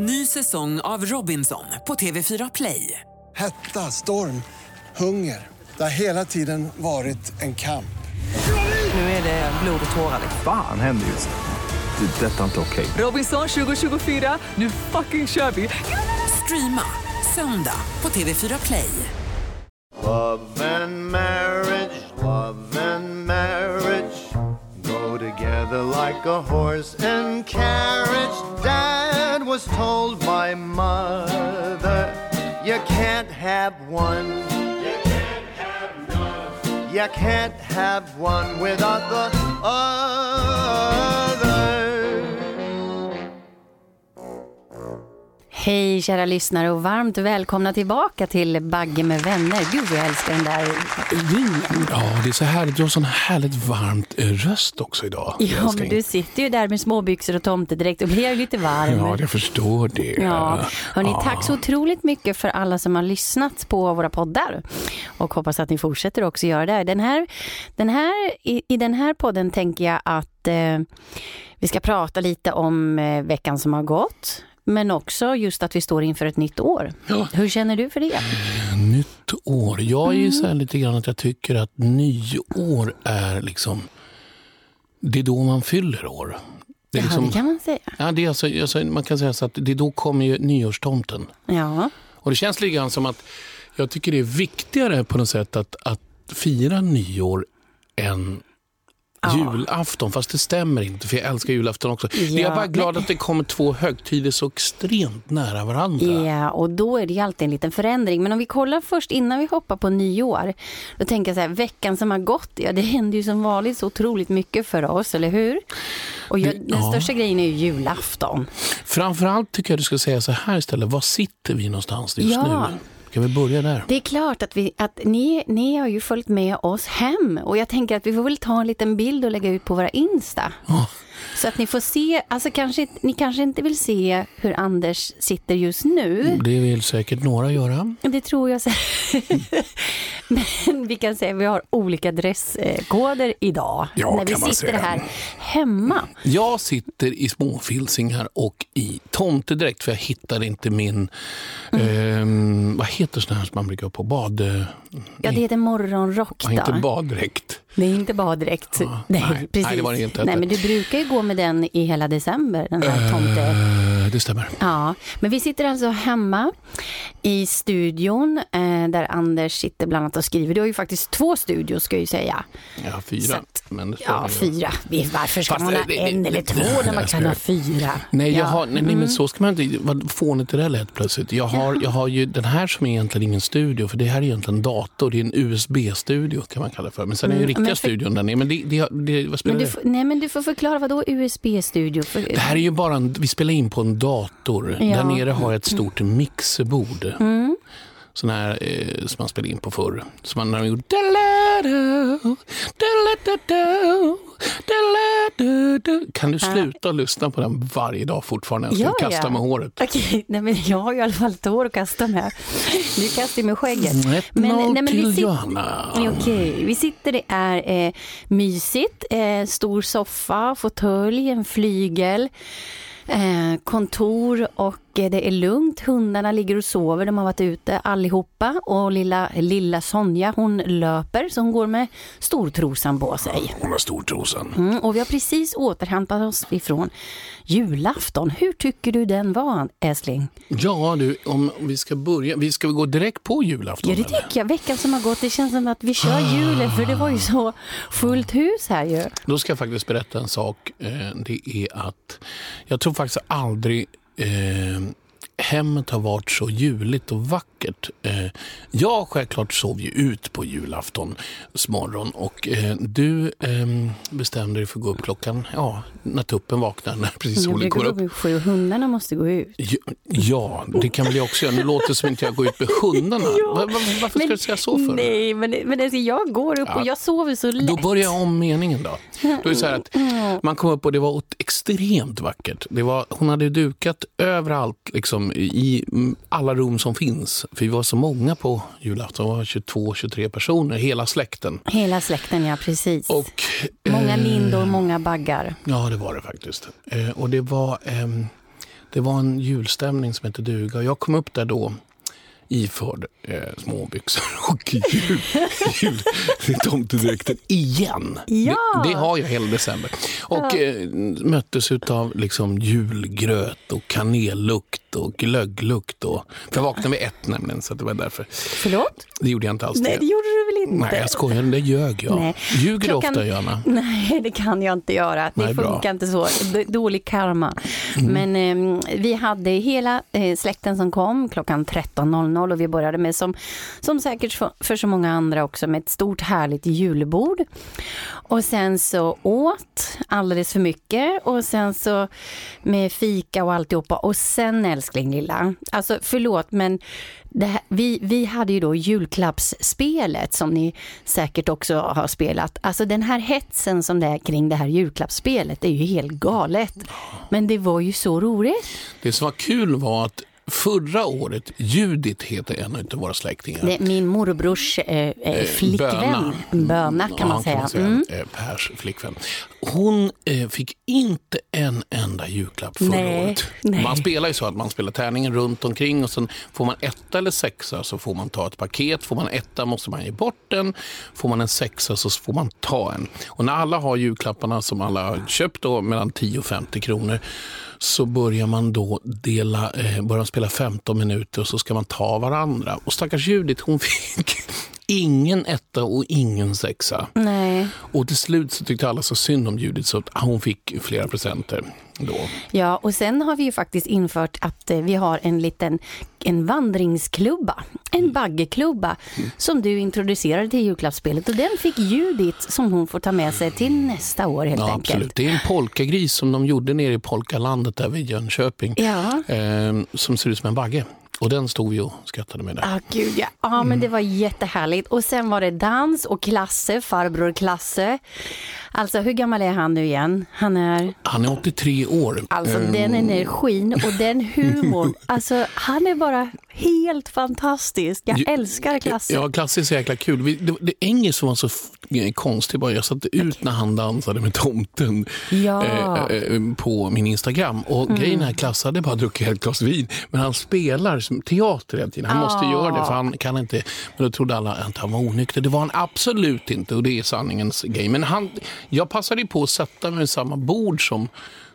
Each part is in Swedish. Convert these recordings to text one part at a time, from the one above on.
Ny säsong av Robinson på TV4 Play. Hetta, storm, hunger. Det har hela tiden varit en kamp. Nu är det blod och tårar. Fan händer just nu. Det. är Detta är inte okej. Robinson 2024, nu fucking kör vi! Streama söndag på TV4 Play. Love and marriage, love and marriage go together like a horse and carriage. Dad was told by mother, you can't have one. You can't have none. You can't have one without the other. Hej kära lyssnare och varmt välkomna tillbaka till Bagge med vänner. Gud jag älskar den där jingeln. Ja, det är så härligt. Du har sån härligt varmt eh, röst också idag. Ja, men du sitter ju där med småbyxor och tomtedräkt och blir lite varm. Ja, jag förstår det. Ja, hörni, Ja. tack så otroligt mycket för alla som har lyssnat på våra poddar. Och hoppas att ni fortsätter också göra det. Den här, den här, i, I den här podden tänker jag att eh, vi ska prata lite om eh, veckan som har gått. Men också just att vi står inför ett nytt år. Ja. Hur känner du för det? Nytt år. Jag är ju så Mm. lite grann att jag tycker att nyår är liksom... Det är då man fyller år. Det är Ja, liksom, det kan man säga. ja, det är alltså, alltså, man kan säga så att det är då kommer ju nyårstomten. Ja, Och det känns lite grann som att jag tycker det är viktigare på något sätt att, att fira nyår än julafton. Fast det stämmer inte, för jag älskar julafton också. jag är Ja, bara glad men- att det kommer två högtider så extremt nära varandra. Ja, och då är det alltid en liten förändring. Men om vi kollar först innan vi hoppar på nyår. Då tänker jag så här, veckan som har gått, ja det händer ju som vanligt så otroligt mycket för oss, eller hur? Och jag, Det- den ja. största grejen är ju julafton. Framförallt tycker jag du ska säga så här istället. Var sitter vi någonstans just Ja. nu? Kan vi börja där? Det är klart att, vi, att ni, ni har ju följt med oss hem och jag tänker att vi får väl ta en liten bild och lägga ut på våra Insta. Så att ni får se, alltså kanske, ni kanske inte vill se hur Anders sitter just nu. Det vill säkert några göra. Det tror jag. säkert. Men vi kan säga att vi har olika dresskoder idag. Ja, när vi sitter säga. här hemma. Jag sitter i småfilsingar och i tomtedräkt för jag hittar inte min... ehm, vad heter sån här som man brukar ha på? Bad... eh, Ja, det heter morgonrock Ja, inte baddräkt. Det är inte baddräkt. Ja, nej, nej. precis. Nej, det var det inte. Nej, men du brukar ju gå med den i hela december, den här tomte... Eh, det stämmer. Ja, men vi sitter alltså hemma i studion eh, där Anders sitter bland annat och skriver. Du har ju faktiskt två studios ska jag ju säga. Ja, fyra. Att- men Ja, fyra. Varför ska Fast man ha det- det- en eller det- två när man kan ha fyra? Nej, jag Ja. har, nej, nej, men så ska man inte... Vad fånigt det där lät plötsligt. Jag har, jag har ju den här som är egentligen ingen studio, för det här är egentligen en dator. Det är en USB-studio kan man kalla det för. Men sen är ju Mm, riktiga för- studion där nere. Men det, det, det, vad spelar Men du, det? nej, men du får förklara vad då USB-studio? För, Det här är ju bara en, vi spelar in på en dator. Ja. Där nere har jag ett stort mixerbord. Mm. Sån här eh, som man spelade in på förr. Som man da-la-da-da, da-la-da-da. Kan du sluta lyssna på den varje dag fortfarande? Jag ska Ja, kasta ja. med håret. Okej, nej, men jag har ju i alla fall ett hår att kasta med. Du kastar med skägget. 1-0 vi till sit- Johanna. Okej, vi sitter, det är eh, mysigt, eh, stor soffa, fåtölj, en flygel, Eh, kontor och det är lugnt. Hundarna ligger och sover, de har varit ute allihopa och lilla, lilla Sonja hon löper så hon går med stortrosan på sig. Hon har stortrosan. Mm, och vi har precis återhämtat oss ifrån julafton. Hur tycker du den var, älskling? Ja du, om vi ska börja. Vi ska gå direkt på julafton? Ja, det eller? tycker jag. Veckan som har gått, det känns som att vi kör julen, för det var ju så fullt hus här ju. Då ska jag faktiskt berätta en sak. Eh, Det är att jag tror faktiskt aldrig eh, hemmet har varit så juligt och vackert. Eh, jag självklart sov ju ut på julafton morgon och eh, du eh, bestämde dig för att gå upp klockan, ja, när tuppen vaknar, när precis Jag solen brukar kommer gå upp. vid sju och hundarna måste gå ut. Ja, det kan väl jag också göra. Nu låter det som inte jag går ut med hundarna. Va- va- Varför ska du säga så för? Nej, men, men alltså, jag går upp och jag sover så lätt. Då börjar jag om meningen då. Då är så att man kom upp och det var extremt vackert. Det var, hon hade dukat överallt liksom, i mm, alla rum som finns. För vi var så många på julafton, var 22-23 personer, hela släkten. Hela släkten, ja precis. Och, många eh, lindor, många baggar. Ja, det var det faktiskt. Eh, och det var... ehm, Det var en julstämning som hette duga. Jag kom upp där då iförd eh, småbyxor och jul, jul, tomtedräkten igen. Ja. Det, det, har jag hela december. Och ja. eh, möttes av liksom julgröt och kanellukt och glögglukt. Och, för jag vaknade vid ett nämligen, så det var därför. Förlåt? Det gjorde jag inte alls. Nej, det gjorde du inte? Nej, jag skojar. Det ljög jag. Nej. Ljuger Klockan... du ofta, Johanna? Nej, det kan jag inte göra. Det Nej, funkar bra. inte så. Dålig karma. Mm. Men eh, vi hade hela eh, släkten som kom klockan 13.00 och vi började med, som, som säkert för, för så många andra också, med ett stort härligt julbord. Och sen så åt alldeles för mycket och sen så med fika och alltihopa. Och sen älskling lilla, alltså förlåt men här, vi, vi hade ju då julklappsspelet som ni säkert också har spelat. Alltså den här hetsen som det är kring det här julklappsspelet är ju helt galet. Men det var ju så roligt. Det som var kul var att Förra året, Judit heter en av våra släktingar. Det är min morbrors eh, eh, flickvän. Böna. Böna kan man säga. Kan man säga. Mm. Eh, Pers flickvän. Hon eh, fick inte en enda julklapp förra nej, året. Nej. Man spelar ju så att man spelar tärningen runt omkring och sen får man etta eller sexa så får man ta ett paket. Får man etta måste man ge bort den. Får man en sexa så får man ta en. Och när alla har julklapparna som alla har köpt då, mellan 10 och 50 kronor så börjar man då dela, eh, börjar spela 15 minuter och så ska man ta varandra. Och stackars Judit, hon fick ingen etta och ingen sexa. Nej. Och till slut så tyckte alla så synd om Judit så att hon fick flera presenter. Då. Ja, och sen har vi ju faktiskt infört att eh, vi har en liten en vandringsklubba, en mm. baggeklubba mm. som du introducerade till julklappsspelet och den fick Judit som hon får ta med sig till nästa år helt ja, enkelt. Absolut. Det är en polkagris som de gjorde nere i polkalandet där vid Jönköping ja. eh, som ser ut som en bagge. Och den stod vi och skrattade med där. Ah, gud, ja, ah, men mm. det var jättehärligt. Och sen var det dans och Klasse, farbror Klasse. Alltså hur gammal är han nu igen? Han är... Han är 83 år. Alltså mm. den energin och den humorn. alltså han är bara helt fantastisk. Jag älskar Klasse. Ja, Klasse är så jäkla kul. Det, det engelska var så konstigt. Jag satte ut när han dansade med tomten ja. eh, eh, på min Instagram. Och mm. grejen är Klasse hade bara druckit ett glas vin. Men han spelar teater hela tiden. Han måste göra det för han kan inte. Men då trodde alla att han var onykter. Det var han absolut inte och det är sanningens grej. Men han, jag passade på att sätta mig vid samma bord som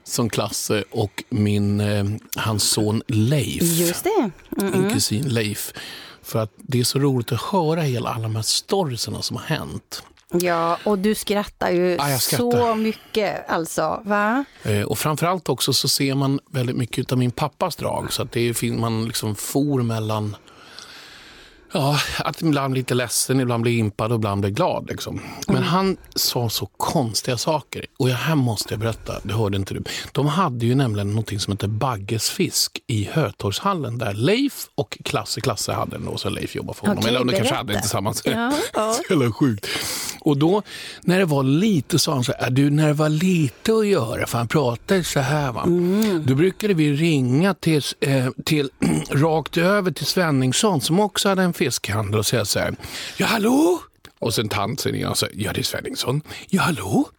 som Klasse och min, eh, hans son Leif. Just det. Mm -mm. Min kusin Leif. För att det är så roligt att höra hela alla de här storiesarna som har hänt. Ja, och du skrattar ju ja, skrattar. så mycket alltså, va? Eh, och framförallt också så ser man väldigt mycket av min pappas drag. Så att det är, man liksom for mellan Ja, att ibland blir lite ledsen, ibland blir impad och ibland blir glad. Liksom. Men mm. han sa så konstiga saker. Och jag, här måste jag berätta, det hörde inte du. De hade ju nämligen något som heter baggesfisk i Hötorgshallen där Leif och Klasse Klasse hade den då, så Leif jobbade för honom. Okay, Eller de kanske hade det tillsammans. Ja, ja. så jävla sjukt. Och då, när det var lite, sa han så här, du, när det var lite att göra, för han pratade så här, va? Mm. då brukade vi ringa till, eh, till rakt över till Svenningsson som också hade en fiskhandel och säga så här, ja hallå? Och sen tanten och säger, ja det är Svenningsson. Ja hallå?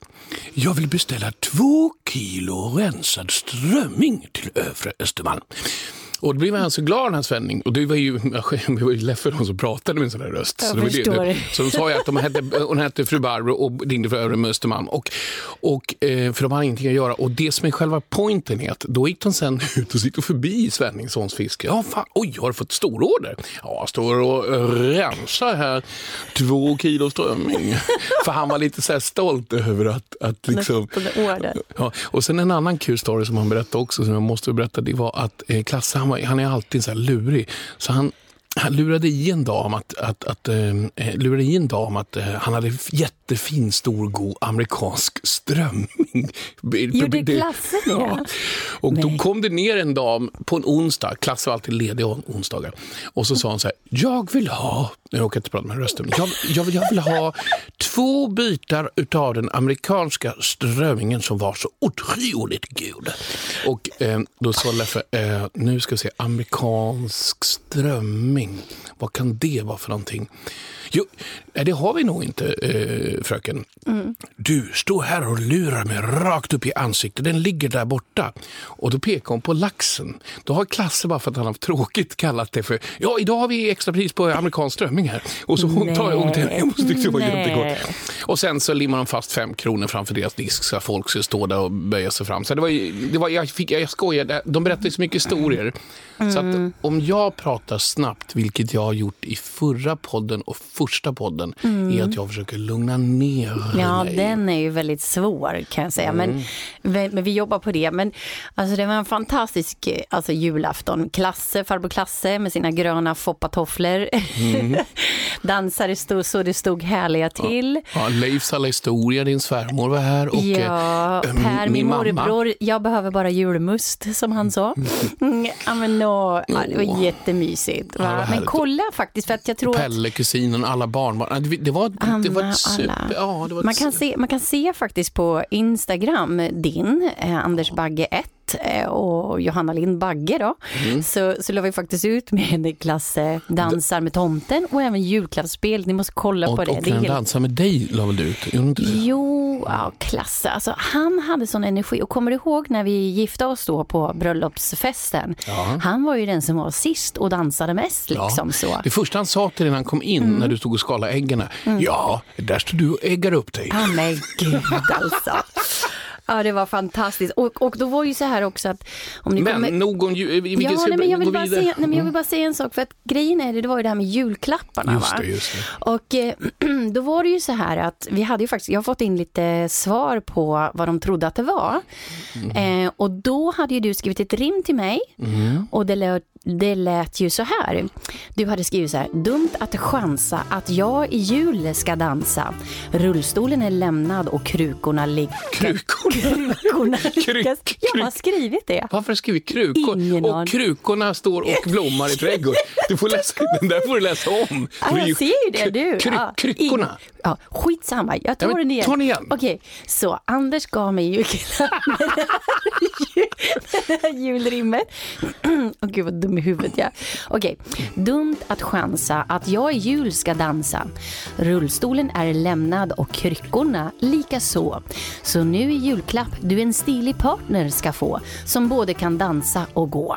Jag vill beställa två kilo rensad strömming till övre Östermalm. Och då blev han så glad den här Svenning. Och det var ju, var ju de som pratade med en sån här röst. Jag så, det det, det. så de sa ju att de hette, hon hette fru Barbro och ringde för Övre Östermalm. Och, och, eh, för de hade ingenting att göra. Och det som är själva poängen är att då gick de sen ut och gick förbi Svenningssons fiske. Ja, fan, oj, har du fått stororder? Ja, jag står och rensar här två kilo strömming. för han var lite så stolt över att, att liksom... Ja, och sen en annan kul story som han berättade också, som jag måste berätta, det var att eh, Klasse, han, var, han är alltid så här lurig. Så han, han lurade i en dam att, att, att, äh, lurade i en dam att äh, han hade jättefin, stor, god amerikansk strömming. Gjorde Klasse det? Ja. Och Nej. då kom det ner en dam på en onsdag. Klasse var alltid ledig onsdagar. Och så sa han så här, jag vill ha, jag råkar inte prata med rösten, jag, jag, jag vill ha två bitar av den amerikanska strömmingen som var så otroligt god. Och eh, då sa Leffe, eh, nu ska vi se, amerikansk strömming, vad kan det vara för någonting? Jo, det har vi nog inte. Eh, fröken. Du, stå här och lura mig rakt upp i ansiktet. Den ligger där borta. Och då pekar hon på laxen. Då har Klasse, bara för att han har tråkigt, kallat det för ja, idag har vi extra pris på amerikansk strömming här. Och så hon tar jag ordet till henne och tyckte det var Nej. jättegott. Och sen så limmar de fast fem kronor framför deras disk så att folk ska stå där och böja sig fram. Så det var, ju- det var, jag, fick, jag skojar, de berättar ju så mycket historier. Så Mm. att om jag pratar snabbt, vilket jag har gjort i förra podden och första podden, är att jag försöker lugna ner Mm. Ja, mig. den är ju väldigt svår kan jag säga. Men, Mm. men, men vi jobbar på det. Men alltså, det var en fantastisk alltså, julafton. Klasse, farbror Klasse med sina gröna foppatofflor. Mm. Dansare stod så det stod härliga till. Ja, Leifs alla historia, din svärmor var här och ja, eh, Per, min, mamma. morbror, jag behöver bara julmust som han sa. Mm, ja, men, nå, ja, det var jättemysigt. Ja, vad Va? men kolla faktiskt, för att jag tror att Pelle, alla barnbarn. Det, var, det var ett super... Ja, det var Man kan, se, man kan se faktiskt på Instagram, din, eh, Anders Bagge 1 eh, och Johanna Lind Bagge då, Mm. så, så la vi faktiskt ut med Klasse dansar med tomten och även julklappsspel. Ni måste kolla Och, på det. och det är den helt... dansa med dig la väl du ut? Jo, ja, Klasse, alltså han hade sån energi och kommer du ihåg när vi gifte oss då på bröllopsfesten? Han var ju den som var sist och dansade mest liksom så. Det första han sa till dig när han kom in, Mm. när du stod och skalade äggen, ja, där står du och äggar upp dig. Ja men gud alltså. Ja det var fantastiskt. Och, och då var ju så här också att om ni Men kommer... nog om ju, vi Ja, nej, men jag, vill bara säga, nej, men jag vill bara säga en sak, för att grejen är det, det var ju det här med julklapparna. Just det, just det. Och eh, då var det ju så här att vi hade ju faktiskt, jag har fått in lite svar på vad de trodde att det var. Mm. Eh, och då hade ju du skrivit ett rim till mig och det lät, det lät ju så här. Du hade skrivit så här, dumt att chansa att jag i jul ska dansa. Rullstolen är lämnad och krukorna ligger... Krukor? Krukorna Kryck- ligger... Jag har skrivit det. Varför har du skrivit krukor? Ingen och krukorna står och blommar i trädgården. Du får läsa, den där får du läsa om. Ja, jag ser ju det du. Kry, ja, kryckorna. Ja, skitsamma, jag tar Ja, men den igen. ta den igen. Okej, så Anders gav mig julklapp det här- julrimmet. Åh gud vad dum i huvudet jag är. okay. dumt att chansa att jag i jul ska dansa. Rullstolen är lämnad och kryckorna lika så. Så nu i julklapp du en stilig partner ska få som både kan dansa och gå.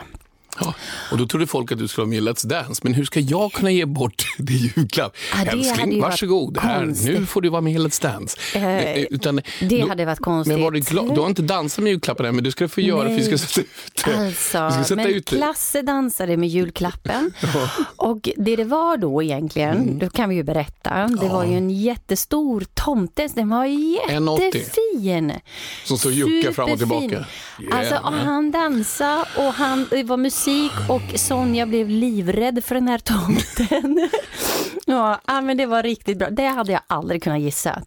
Ja, och då trodde folk att du skulle vara med Let's Dance. Men hur ska jag kunna ge bort det julklapp? Ja, det Älskling, varsågod. Här, konstigt. nu får du vara med i Let's Dance. Eh, Eh, utan, det hade varit konstigt. Men var du, glad? du har inte dansat med julklappen än, men du ska få göra för vi ska Nej. sätta ut det. Alltså, sätta men ut det. Klasse dansade med julklappen. Och det det var då egentligen, Mm. då kan vi ju berätta, det var ju en jättestor tomte, den var 1,80. jättefin. Som står och juckar fram och tillbaka. Alltså, och han dansade och han, det var musik och Sonja blev livrädd för den här tomten. ja, ja, men det var riktigt bra. Det hade jag aldrig kunnat gissa.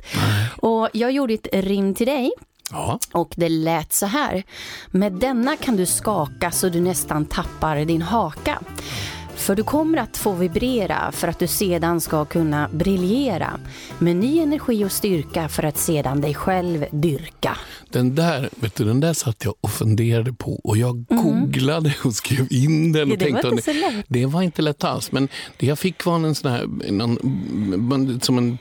Och jag gjorde ett rim till dig Ja. och det lät så här. Med denna kan du skaka så du nästan tappar din haka. För du kommer att få vibrera för att du sedan ska kunna briljera med ny energi och styrka för att sedan dig själv dyrka. Den där, vet du, den där satt jag och funderade på och jag googlade och skrev in den. Och Mhm. Ja, det var tänkte, inte så lätt. Det var inte lätt alls. Men det jag fick var en sån här, någon, som en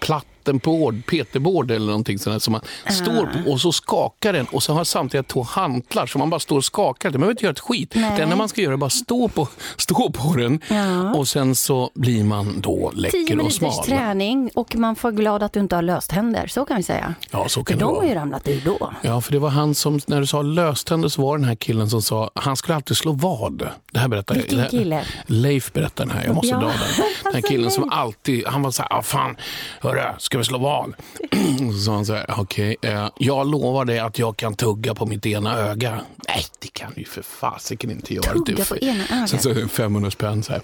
plattenbord, PT-bord eller någonting sånt som man Ah. står på och så skakar den och så har samtidigt två hantlar så man bara står och skakar. Man behöver inte göra ett skit. Nej. Det enda man ska göra är bara stå på, stå på den Ja. och sen så blir man då läcker och smal. träning och man får glad att du inte har löständer, så kan vi säga. Ja, så För kan det de vara. har ju ramlat ur då. Ja, för det var han som, när du sa löständer så var den här killen som sa, han skulle alltid slå vad. Det här berättar Vilken kille? Leif berättar den här, jag måste Ja. dra den. Den här Alltså, killen som alltid, han var så här, ah, fan, hörru, ska vi slå? Och så sa han så här, okej, eh, jag lovar dig att jag kan tugga på mitt ena öga. Nej, det kan du ju för fasiken inte göra. Tugga Du- på ena ögat? Sen så 500 spänn så här.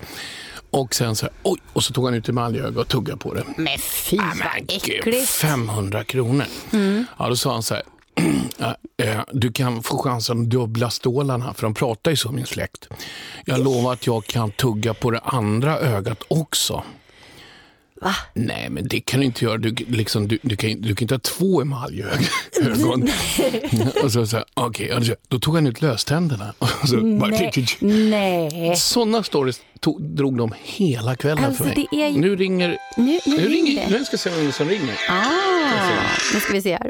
Och sen så här, oj, och så tog han ut emaljöga och tuggade på det. Men fy Ah, vad äckligt. 500 kronor. Ja, då sa han så här. "Ja, eh, Du kan få chansen att dubbla stålarna, för de pratar ju så min släkt. Jag lovar att jag kan tugga på det andra ögat också. Va? Nej, men det kan du inte göra. Du, liksom, du, du, kan, du kan inte ha två emaljögon. och så, så här, okej, ja, då- då tog han ut löständerna. Och så, bara, Nej. Nej. Sådana stories tog, drog de hela kvällen Alltså, för mig. det är Nu ringer... Nu, nu, Nu ringer... ringer det. Nu ska jag se vem som ringer. Ah, Nu ska vi se här.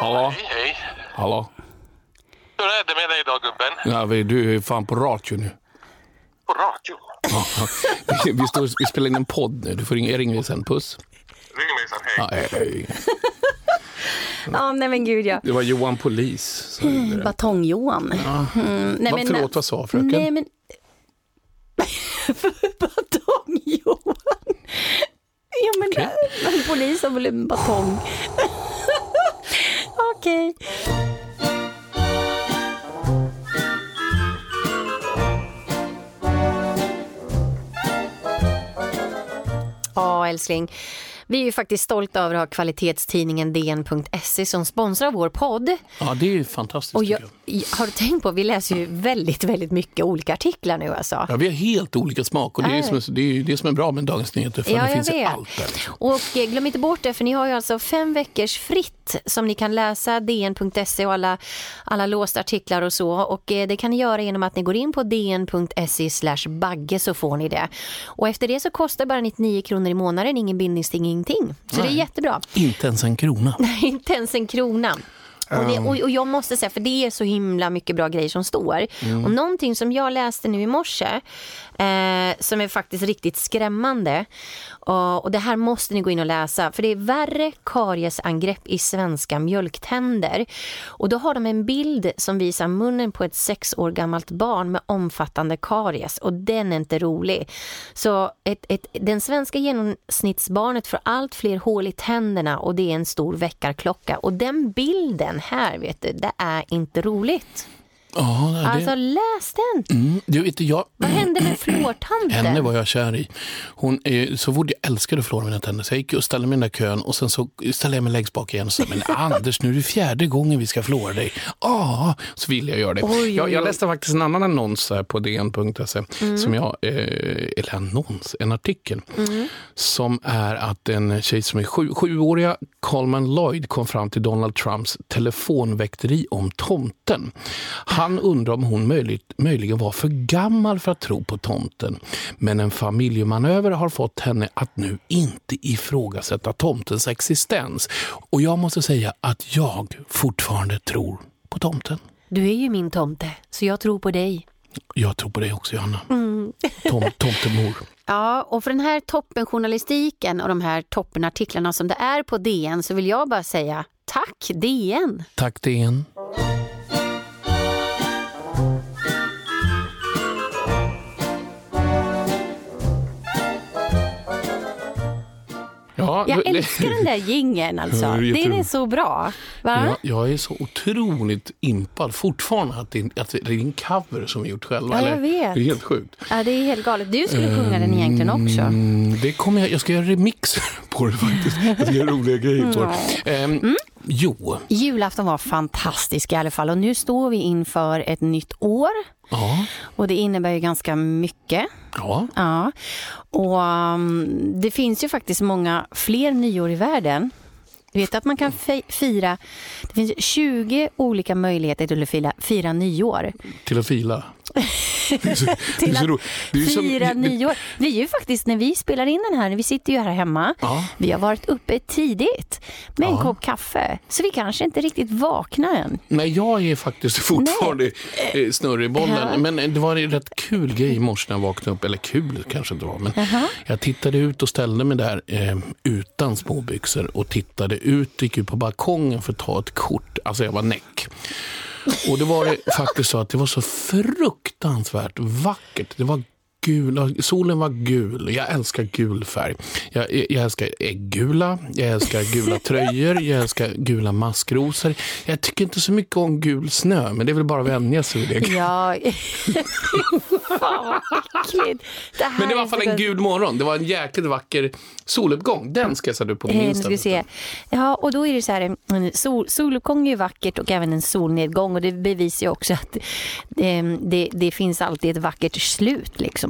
Hallå? Hej, hej. Hallå? Hur är det med dig idag, gubben? Ja, vi, du är fan på radio nu. På radio? Ja, ja. Vi, vi, står, vi spelar in en podd nu. Du får ringa, ringa sen. Puss. Ring mig sen, hej. Ja, hej, hej. Ja, nej men gud ja. Det var Johan Polis. det. Batong-Johan. Mm, nej, Vad, förlåt, vad sa fröken? Nej men... Batong-Johan. Ja men okay. polis har väl en batong. Okej. Ja, älskling. Vi är ju faktiskt stolta över att ha kvalitetstidningen DN.se som sponsrar vår podd. Ja, det är ju fantastiskt. Och jag, jag. har du tänkt på, vi läser ju väldigt, väldigt mycket olika artiklar nu alltså. Ja, vi har helt olika smak och det är, Ja. som, är- det är det som är bra med Dagens Nyheter. För Ja, det finns vet. allt där. Och eh, glöm inte bort det, för ni har ju alltså fem veckors fritt som ni kan läsa dn.se och alla, alla låsta artiklar och så. Och eh, det kan ni göra genom att ni går in på dn.se bagge så får ni det. Och efter det så kostar bara 99 kronor i månaden, ingen bindningsting, ingenting. Så det är Nej. jättebra. Inte ens en krona. inte ens en krona. Och, det, och, och jag måste säga, för det är så himla mycket bra grejer som står. Och någonting som jag läste nu i morse, eh, som är faktiskt riktigt skrämmande. Och, och det här måste ni gå in och läsa, för det är värre kariesangrepp i svenska mjölktänder. Och då har de en bild som visar munnen på ett sex år gammalt barn med omfattande karies. Och den är inte rolig. Så ett, ett, den svenska genomsnittsbarnet får allt fler hål i tänderna och det är en stor väckarklocka. Och den bilden här, vet du, det är inte roligt. Ja, det, Alltså läs den! mm, du vet, jag, Vad hände med fluortanten? Henne var jag kär i. Hon så fort jag älskade att förlora mina tänder. Så jag gick och ställde mig i den där kön och sen så ställde jag mig längst bak igen och sa, men Anders, nu är det fjärde gången vi ska förlora dig. Ja, så vill jag göra det. Oj, oj, Jag, jag läste faktiskt en annan annons här på dn.se, Mm. som jag, eh, eller annons, en artikel, Mm. som är att en tjej som är sju, sjuåriga Coleman Lloyd kom fram till Donald Trumps telefonväkteri om tomten. Han undrar om hon möjligt, möjligen var för gammal för att tro på tomten. Men en familjemanöver har fått henne att nu inte ifrågasätta tomtens existens. Och jag måste säga att jag fortfarande tror på tomten. Du är ju min tomte, så jag tror på dig. Jag tror på dig också, Johanna. Mm. Tom, tomtemor. Ja, och för den här toppenjournalistiken och de här toppenartiklarna som det är på DN så vill jag bara säga tack DN! Tack DN. Ja, Jag älskar den där jingeln alltså. Ja, det är Den är så bra. Va? Jag, är så otroligt impad fortfarande att det, att det är en cover som vi gjort själva. Ja, jag vet. Det är helt sjukt. Ja, det är helt galet. Du skulle sjunga den egentligen också. Mm, det kommer jag, jag ska göra remixer på det faktiskt. Jag ska göra roliga grejer på det. Ehm, Jo, Julafton var fantastisk i alla fall och nu står vi inför ett nytt år ja, och det innebär ju ganska mycket. ja. Ja, och um, det finns ju faktiskt många fler nyår i världen. Du vet att man kan fi- fira, det finns 20 olika möjligheter till att fira, fira nyår. till att fila. Till att. Det som- Fira det- nyår. Vi är ju faktiskt, när vi spelar in den här, vi sitter ju här hemma, Ja. vi har varit uppe tidigt med en Ja. kopp kaffe. Så vi kanske inte riktigt vaknar än. Nej, jag är faktiskt fortfarande eh, snurrig i bollen. Ja. Men det var en rätt kul grej i morse när jag vaknade upp. Eller kul kanske inte var. Men jag tittade ut och ställde mig där eh, utan småbyxor och tittade ut, gick ut på balkongen för att ta ett kort. Alltså jag var näck. Och det var det faktiskt så att det var så fruktansvärt vackert. Det var gul, solen var gul. Jag älskar gul färg. Jag, jag älskar äggula, jag älskar gula tröjor, jag älskar gula maskrosor. Jag tycker inte så mycket om gul snö, men det är väl bara att vänja sig vid det. Ja, fan vad. Det Men det var i alla fall en gul morgon. Det var en jäkligt vacker soluppgång. Den ska jag sätta upp på min Eh, Insta. Ja, och då är det så här, sol, soluppgång är ju vackert och även en solnedgång och det bevisar ju också att det, det, det finns alltid ett vackert slut liksom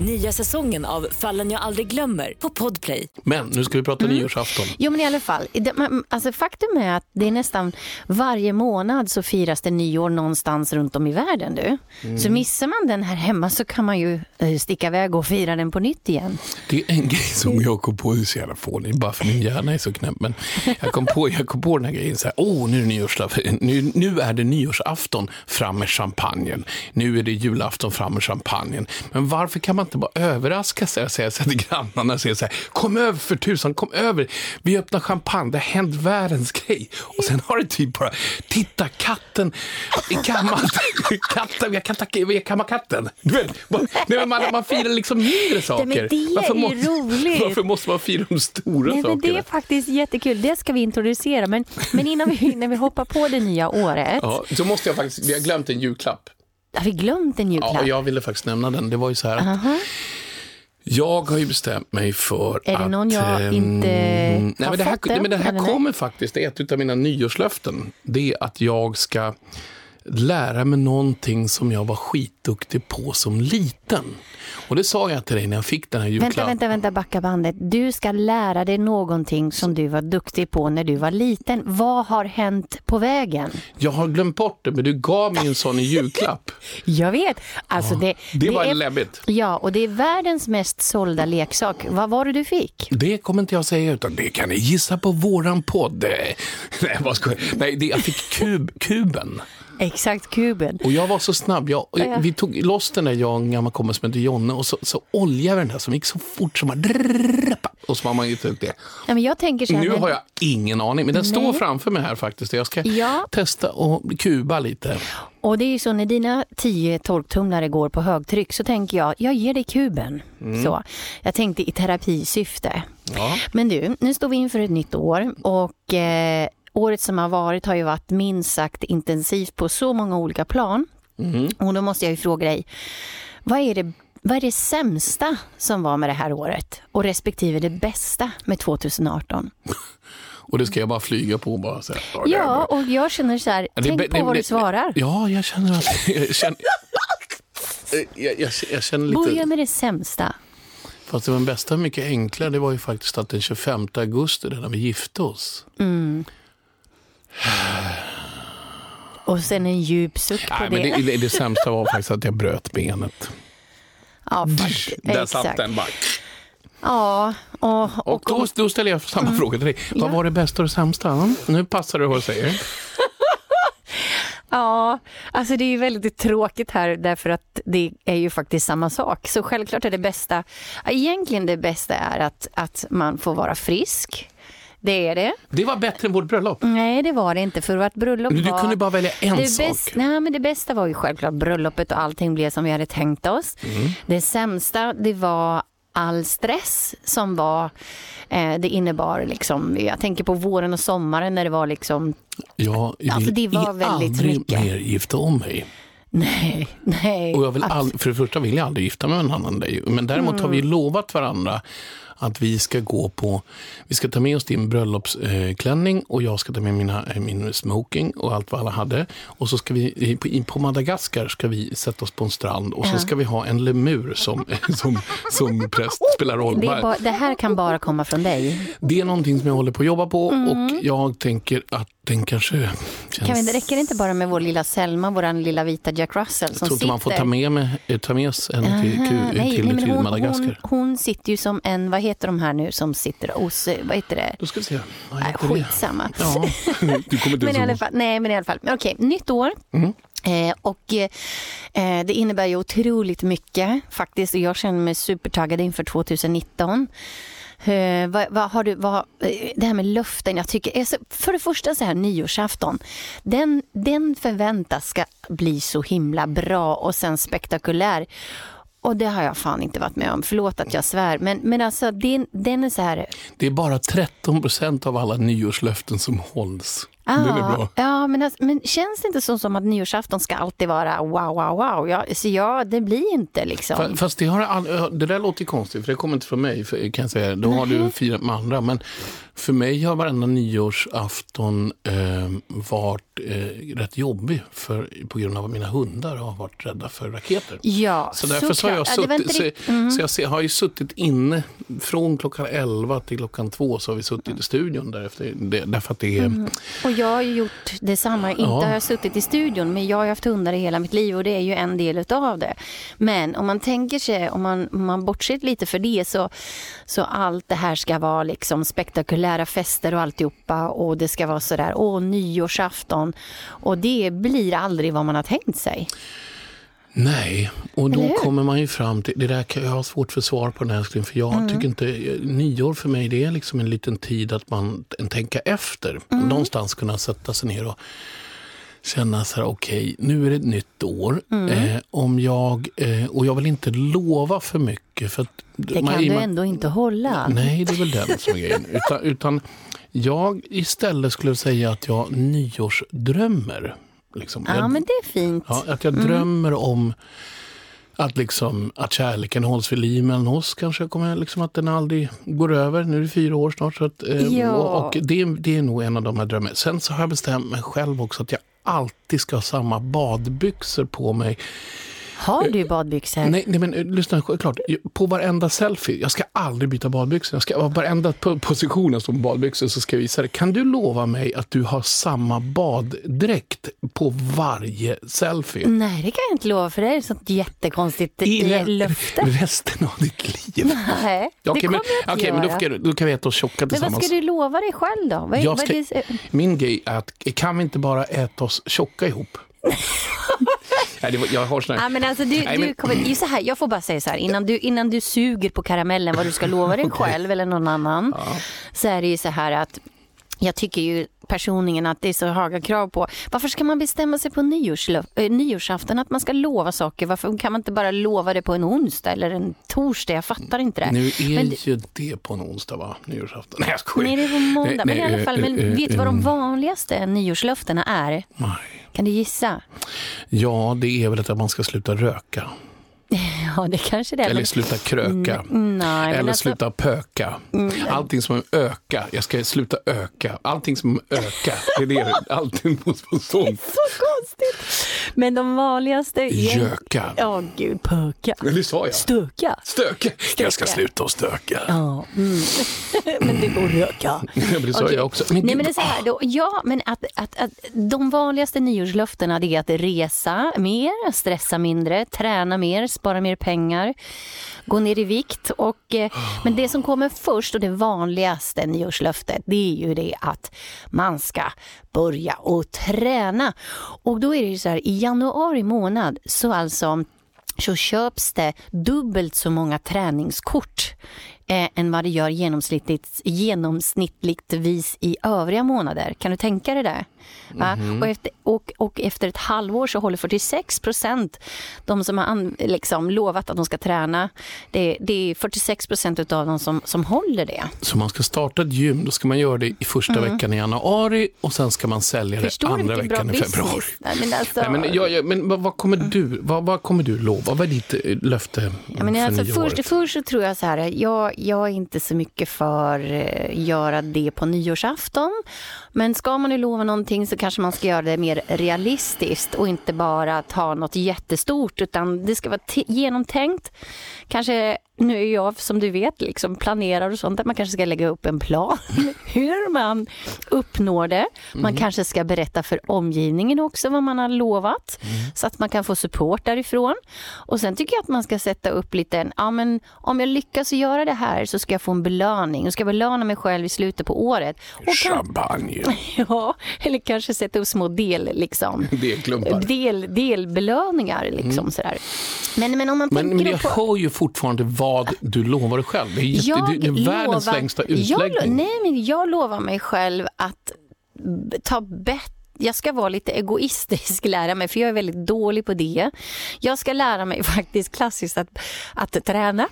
Nya säsongen av Fallen jag aldrig glömmer på Podplay. Men nu ska vi prata mm. nyårsafton. Jo men i alla fall, alltså, faktum är att det är nästan varje månad så firas det nyår någonstans runt om i världen. Du. Mm. Så missar man den här hemma så kan man ju eh, sticka iväg och fira den på nytt igen. Det är en grej som jag kom på, det är så jävla fånig, bara för min hjärna är så knäpp. Men jag kom på, jag kom på den här grejen, så här, oh, nu, är nu, nu är det nyårsafton, fram med champagnen. Nu är det julafton, fram med champagnen. Men varför kan man inte bara överraska sig och säga så till grannarna och säga så här, kom över för tusan, kom över, vi öppnar champagne, det har hänt världens grej. Och sen har det typ bara, titta katten är gammal, katten, vi har kammat katten. Du vet, man, nej, man, man firar liksom mindre saker. Nej, men det varför, är måste, roligt. varför måste man fira de stora nej, sakerna? det är faktiskt jättekul, det ska vi introducera, men, men innan, vi, innan vi hoppar på det nya året. Ja, så måste jag faktiskt, vi har glömt en julklapp. Har vi glömt en julklapp? Ja, jag ville faktiskt nämna den. Det var ju så här uh-huh. jag har ju bestämt mig för att... Är det någon jag ähm, inte nej, har men det här, den? Men det här kommer faktiskt, det är ett av mina nyårslöften. Det är att jag ska lära mig någonting som jag var skitduktig på som liten. Och det sa jag till dig när jag fick den här julklappen. Vänta, vänta, vänta, backa bandet. Du ska lära dig någonting som du var duktig på när du var liten. Vad har hänt på vägen? Jag har glömt bort det, men du gav mig en sån i julklapp. jag vet. Alltså ja, det, det, det var är, läbbigt. Ja, och det är världens mest sålda leksak. Vad var det du fick? Det kommer inte jag säga, utan det kan ni gissa på våran podd. Nej, vad ska jag? Nej, det, jag fick kub, kuben. Exakt, kuben. Och jag var så snabb. Jag, ja. Vi tog loss den där, jag och en gammal kompis som hette Jonne, och så, så oljade vi den där som gick så fort som man... Och så har man ju ut det. Ja, men jag tänker så här, nu men... har jag ingen aning, men den Nej. står framför mig här faktiskt. Jag ska ja. testa och kuba lite. Och det är ju så när dina tio torktumlare går på högtryck så tänker jag, jag ger dig kuben. Mm. Så. Jag tänkte i terapisyfte. Ja. Men du, nu står vi inför ett nytt år och eh, året som har varit har ju varit minst sagt intensivt på så många olika plan. Mm. Och då måste jag ju fråga dig, vad är det vad är det sämsta som var med det här året och respektive det bästa med 2018? Och det ska jag bara flyga på bara säga. det Ja, och jag känner så här, det- tänk det- på vad det- du svarar. Ja, jag känner att... Jag känner, jag, jag, jag känner lite... Börja med det sämsta. Fast det var den bästa mycket enklare. Det var ju faktiskt att den 25 augusti, när vi gifte oss. Mm. Och sen en djup suck på Nej, det. men det, det, sämsta var faktiskt att jag bröt benet. Ja, faktiskt. Där satt Exakt. den bara. Ja, och, Och då, då ställer jag samma fråga till dig. Vad Mm. Ja. var det bästa och det sämsta? Mm, Nu passar det vad jag säger. Ja, alltså det är ju väldigt tråkigt här därför att det är ju faktiskt samma sak. Så självklart är det bästa, egentligen det bästa är att, att man får vara frisk. Det är det. Det var bättre än vårt bröllop. Nej, det var det inte för vårt bröllop Du var... kunde bara välja en det sak. bäst- nej, men det bästa var ju självklart bröllopet och allting blev som vi hade tänkt oss. Mm. Det sämsta, det var all stress som var, eh, det innebar liksom, jag tänker på våren och sommaren när det var liksom, Jag vill Alltså, det var väldigt aldrig mycket. mer gifta om mig. nej, nej. Och jag vill all, för det första vill jag aldrig gifta mig med en annan än dig. Men däremot har vi Mm. lovat varandra att vi ska gå på, vi ska ta med oss din bröllopsklänning och jag ska ta med mina, eh, min smoking och allt vad alla hade. Och så ska vi, på, Madagaskar ska vi sätta oss på en strand och så ska vi ha en lemur som, som, som präst spelar roll. det, bara, det här kan bara komma från dig. Det är någonting som jag håller på att jobba på Mm. och jag tänker att den kanske känns... Kan vi, det räcker inte bara med vår lilla Selma, vår lilla vita Jack Russell jag som tror inte sitter... man får ta med, med, eh, ta med sig henne till, till, nej, till, nej, till hon, Madagaskar. hon, hon sitter ju som en, vad heter de här nu som sitter hos, vad heter det? Då ska vi se. Vad heter det? skitsamma. Ja, du kommer inte men i alla fall, nej, men i alla fall. Okej, nytt år. Mm. Eh, och eh, det innebär ju otroligt mycket faktiskt. Jag känner mig supertaggad inför 2019. Eh, vad, vad har du, vad, eh, det här med löften, jag tycker, alltså, för det första så här nyårsafton, den, den förväntas ska bli så himla bra och sen spektakulär och det har jag fan inte varit med om. Förlåt att jag svär. Men, men alltså, den, den är så här... Det är bara 13 procent av alla nyårslöften som hålls. Ja, Den är bra. ja men, alltså, men känns det inte så som att nyårsafton ska alltid vara wow, wow, wow? Ja, så ja, det blir inte liksom. Fa- Fast det, har all, det där låter konstigt, för det kommer inte från mig, för, kan jag säga. Då har du firat med andra. Men för mig har varenda nyårsafton eh, varit eh, rätt jobbig för, på grund av att mina hundar har varit rädda för raketer. Ja, Så därför så har jag suttit, så, mm. så jag se- har ju suttit inne från klockan 11 till klockan 2 så har vi suttit i studion därefter, det, därför att det är Mm. Jag har ju gjort detsamma. Inte Ja. har jag suttit i studion, men jag har haft hundar i hela mitt liv och det är ju en del utav det. Men om man tänker sig, om man, om man bortser lite för det, så, så allt det här ska vara liksom spektakulära fester och alltihopa och det ska vara sådär, åh, nyårsafton. Och det blir aldrig vad man har tänkt sig. Nej, och då kommer man ju fram till, det där kan jag ha svårt för svar på den här för jag Mm. tycker inte, nyår för mig det är liksom en liten tid att man tänka efter. Mm. Någonstans kunna sätta sig ner och känna så här, okej, nu är det ett nytt år. Mm. Eh, om jag, eh, och jag vill inte lova för mycket. För att Det man- kan du med- ändå inte hålla. Nej, det är väl den som är grejen. Utan, utan jag istället skulle säga att jag nyårsdrömmer. Liksom. Ja, jag, men det är fint. Ja, att jag Mm. drömmer om att, liksom, att kärleken hålls vid liv mellan oss. Kanske kommer liksom att den aldrig går över. Nu är det fyra år snart. Så att, eh, Ja. och, och det, det är nog en av de här drömmarna. Sen så har jag bestämt mig själv också att jag alltid ska ha samma badbyxor på mig. Har du badbyxor? Nej, nej men eh, lyssna, klart. På varenda selfie, jag ska aldrig byta badbyxor. Jag ska, varenda position som badbyxor så ska jag visa det. Kan du lova mig att du har samma baddräkt på varje selfie? Nej, det kan jag inte lova för det är ett sånt jättekonstigt I eh, löfte. resten av ditt liv. Nej, det Okej, kommer men, jag inte okej, men då, göra. ska, då kan vi äta oss tjocka Men vad tillsammans. ska du lova dig själv då? Vad, Jag vad ska, är det, min grej är att kan vi inte bara äta oss tjocka ihop? Nej, det var, jag har såna Ja, men alltså, du, Nej, du men- kommer, ju så här, jag får bara säga så här, innan du, innan du suger på karamellen vad du ska lova dig själv eller någon annan, så är det ju så här att jag tycker ju personligen att det är så höga krav på, varför ska man bestämma sig på nyårslö, äh, nyårsafton att man ska lova saker? Varför kan man inte bara lova det på en onsdag eller en torsdag? Jag fattar inte det. Nu är Men ju det på en onsdag va? Nyårsafton. Nej jag skojar. Nej, det är på måndag. Nej, men i alla fall, eh, men eh, vet du vad de eh, vanligaste nyårslöftena är? Nej. Kan du gissa? Ja, det är väl att man ska sluta röka. Ja, det kanske det är. Eller sluta kröka. Mm, nej, men Eller alltså- sluta pöka. Allting som öka. Jag ska sluta öka. Allting som öka. Det är det. Allting på, på sånt. Så konstigt. Men de vanligaste är... Göka. Ja, gud, pöka. Eller sa jag? Stöka. Stöka. Jag ska sluta och stöka. Ja, mm. men det går att röka. Ja, men det sa Okej. jag också. Men Nej, men det är så här, då, ja, men att, att, att de vanligaste nyårslöftena är att resa mer, stressa mindre, träna mer, spara mer pengar, gå ner i vikt. Och, eh, men det som kommer först och det vanligaste nyårslöftet det är ju det att man ska börja och träna. Och då är det ju så här, i januari månad så alltså så köps det dubbelt så många träningskort eh, än vad det gör genomsnittligt, genomsnittligtvis i övriga månader. Kan du tänka dig det? Mhm. Och, efter, och, och efter ett halvår så håller 46 procent, de som har an, liksom, lovat att de ska träna, det, det är 46 procent av dem som, som håller det. Så man ska starta ett gym, då ska man göra det i första Mm. veckan i januari och sen ska man sälja Förstår det andra veckan i februari. Nej, men alltså, Nej, men, ja, ja, men vad, kommer du, vad, vad kommer du lova? Vad är ditt eh, löfte Ja, men för alltså, först, först så tror jag så här, jag, jag är inte så mycket för att göra det på nyårsafton. Men ska man ju lova någonting så kanske man ska göra det mer realistiskt och inte bara ta något jättestort utan det ska vara genomtänkt. Kanske, nu är jag som du vet liksom planerar och sånt, att man kanske ska lägga upp en plan hur man uppnår det. Man Mhm. kanske ska berätta för omgivningen också vad man har lovat så att man kan få support därifrån. Och sen tycker jag att man ska sätta upp lite, ja men om jag lyckas göra det här så ska jag få en belöning. Jag ska belöna mig själv i slutet på året. Och kan, Champagne. ja, eller kanske sätta upp små del, liksom. Delklumpar. Del, delbelöningar liksom Mm. sådär. Men, men om man Men, tänker men jag på... hör ju fortfarande vad du lovar dig själv. Det är, jätte, det är världens lovar- längsta jag, utläggning. nej, men jag lovar mig själv att ta bättre jag ska vara lite egoistisk, lära mig, för jag är väldigt dålig på det. Jag ska lära mig faktiskt klassiskt att, att träna.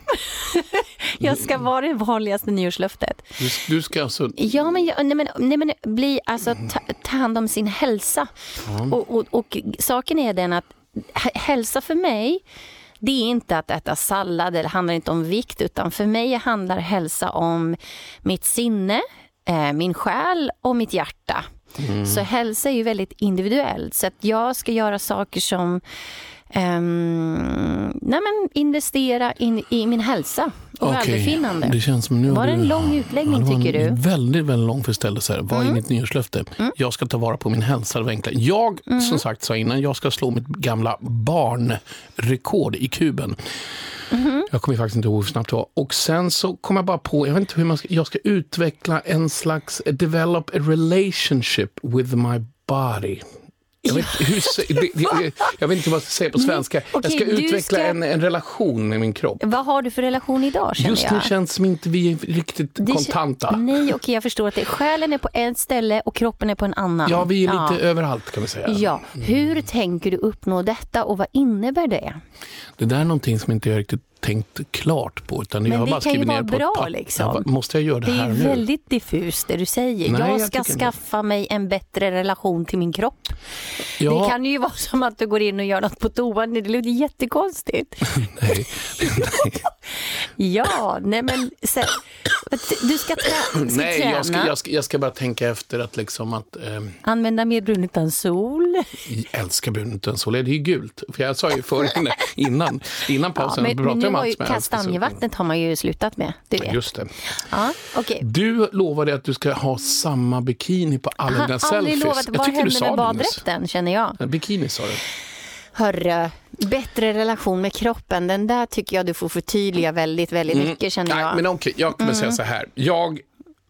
jag ska vara det vanligaste nyårslöftet. Du, du ska alltså... Ja, men, jag, nej, men, nej, men bli, alltså, ta, ta hand om sin hälsa. Ja. Och, och, och saken är den att hälsa för mig, det är inte att äta sallad, det handlar inte om vikt, utan för mig handlar hälsa om mitt sinne, eh, min själ och mitt hjärta. Mm. Så hälsa är ju väldigt individuellt, så att jag ska göra saker som ehm, nej men investera in, i min hälsa och Okej, välbefinnande. Det känns som nu Var det en du- lång utläggning, det var tycker en du? Väldigt, väldigt lång förställelse. är Mm. mitt nyårslöfte? Jag ska ta vara på min hälsa. var enkla. Jag, Mm. som sagt sa innan, jag ska slå mitt gamla barnrekord i kuben. Mhm. Jag kommer faktiskt inte ihåg hur snabbt det var. Och sen så kom jag bara på, jag vet inte hur man ska, jag ska utveckla en slags, develop a relationship with my body. Jag vet, hur, jag vet inte vad jag ska säga på svenska. okej, jag ska utveckla ska- En, en relation med min kropp. Vad har du för relation idag känner Just jag? nu känns som inte vi är riktigt Det kontanta. Nej, okej, jag förstår att det, själen är på ett ställe och kroppen är på en annan. Ja, vi är lite överallt kan vi säga. Ja, hur tänker du uppnå detta och vad innebär det? Det där är någonting som inte jag riktigt tänkt klart på. Utan Men jag har det bara kan ju skrivit vara ner på bra, ett liksom. Ja, vad- måste jag göra det, Det här är nu? väldigt diffust det du säger. Nej, jag jag ska inte. skaffa mig en bättre relation till min kropp. Ja. Det kan ju vara som att du går in och gör något på toan. Det låter jättekonstigt. Nej. Ja, nej men så, du ska, trä, ska Nej, träna, jag ska, jag, ska, jag ska bara tänka efter att liksom att ehm, använda mer brun utan sol. jag älskar brunt utan sol. Det är ju gult. För jag sa ju förr innan, innan, innan Ja, pausen, men, jag pratade om allt ju kastanjevattnet har man ju slutat med. Du vet. Just det. Ja, okej. Du lovade att du ska ha samma bikini på alla dina selfies. lovat. Jag Vad hände med baddräkten känner jag? Ja, Bikini sa du. Hörru, bättre relation med kroppen. Den där tycker jag du får förtydliga väldigt, väldigt Mm. mycket känner jag. Nej, men okej, jag kommer Mm. säga så här. Jag,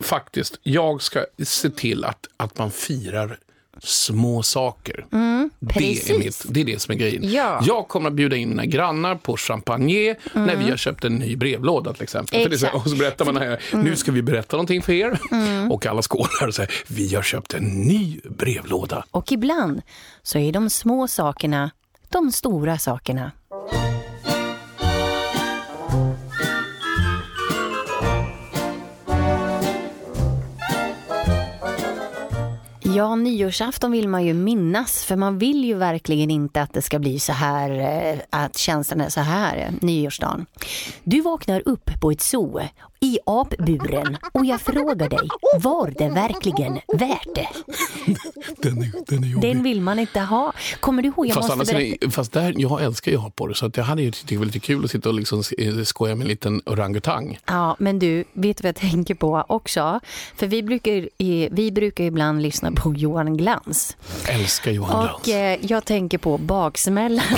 faktiskt, jag ska se till att, att man firar små saker. Mm, Det är, mitt, det är det som är grejen. Ja. Jag kommer att bjuda in mina grannar på champagne när Mm. vi har köpt en ny brevlåda till exempel. För det så, och så berättar man här, Mm. nu ska vi berätta någonting för er. Mm. Och alla skålar och säger, vi har köpt en ny brevlåda. Och ibland så är de små sakerna de stora sakerna. Ja, nyårsafton vill man ju minnas för man vill ju verkligen inte att det ska bli så här, eh, att känslan är så här eh, nyårsdagen. Du vaknar upp på ett zoo i apburen och jag frågar dig, var det verkligen värt det? Den är, den är jobbig. Den vill man inte ha. Kommer du ihåg? Jag fast, måste berätta. fast där, jag älskar ju apor, så att jag hade ju tyckt det var lite kul att sitta och liksom skoja med en liten orangutang. Ja, men du, vet du vad jag tänker på också? För vi brukar, vi brukar ibland lyssna på Johan Glans. Älskar Johan Glans. Och eh, jag tänker på baksmällan.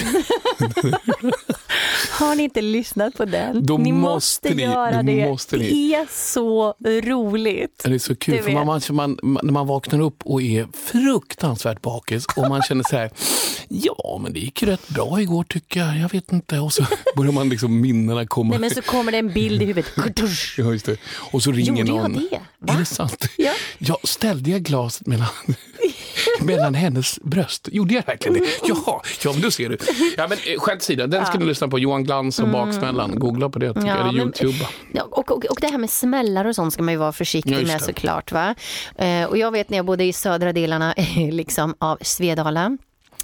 Har ni inte lyssnat på den? Då ni måste ni, göra det. måste ni. Det är så roligt. Det är så kul, för man, man, man, när man vaknar upp och är fruktansvärt bakis och man känner så här, ja men det gick ju rätt bra igår tycker jag, jag vet inte. Och så börjar man liksom minnena komma. Nej, men så kommer det en bild i huvudet. Ja, just det. Och så ringer Gjorde jag någon. det? Är det sant? Ja. Ja, ställde jag glaset mellan, mellan hennes bröst? Gjorde jag verkligen det? Jaha, ja men då ser du. Ja, men eh, skämt åsido, den ska ni lyssna på. Johan Glans och Mm. Baksmällan. Googla på det, tycker jag. Ja, Eller men- Youtuba. Ja, och, och, och det här med smällar och sånt ska man ju vara försiktig Ja, med såklart. Va? Eh, och jag vet när jag bodde i södra delarna liksom, av Svedala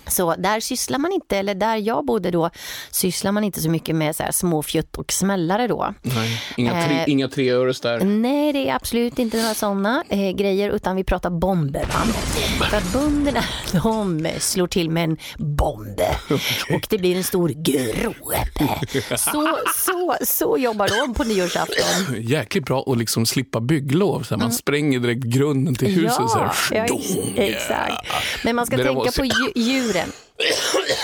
så där sysslar man inte, eller där jag bodde då, sysslar man inte så mycket med så här små fjutt och smällare då. Nej, inga, tre, Eh, inga treöres där. Nej, det är absolut inte några sådana eh, grejer, utan vi pratar bomber. Va? För att bönderna, de slår till med en bomb och det blir en stor grope. Så, så, så jobbar de på nyårsafton. Jäkligt bra att liksom slippa bygglov. Så här, man Mm. spränger direkt grunden till huset. så här. ja, ex- exakt. Men man ska Det tänka på dju- djuren.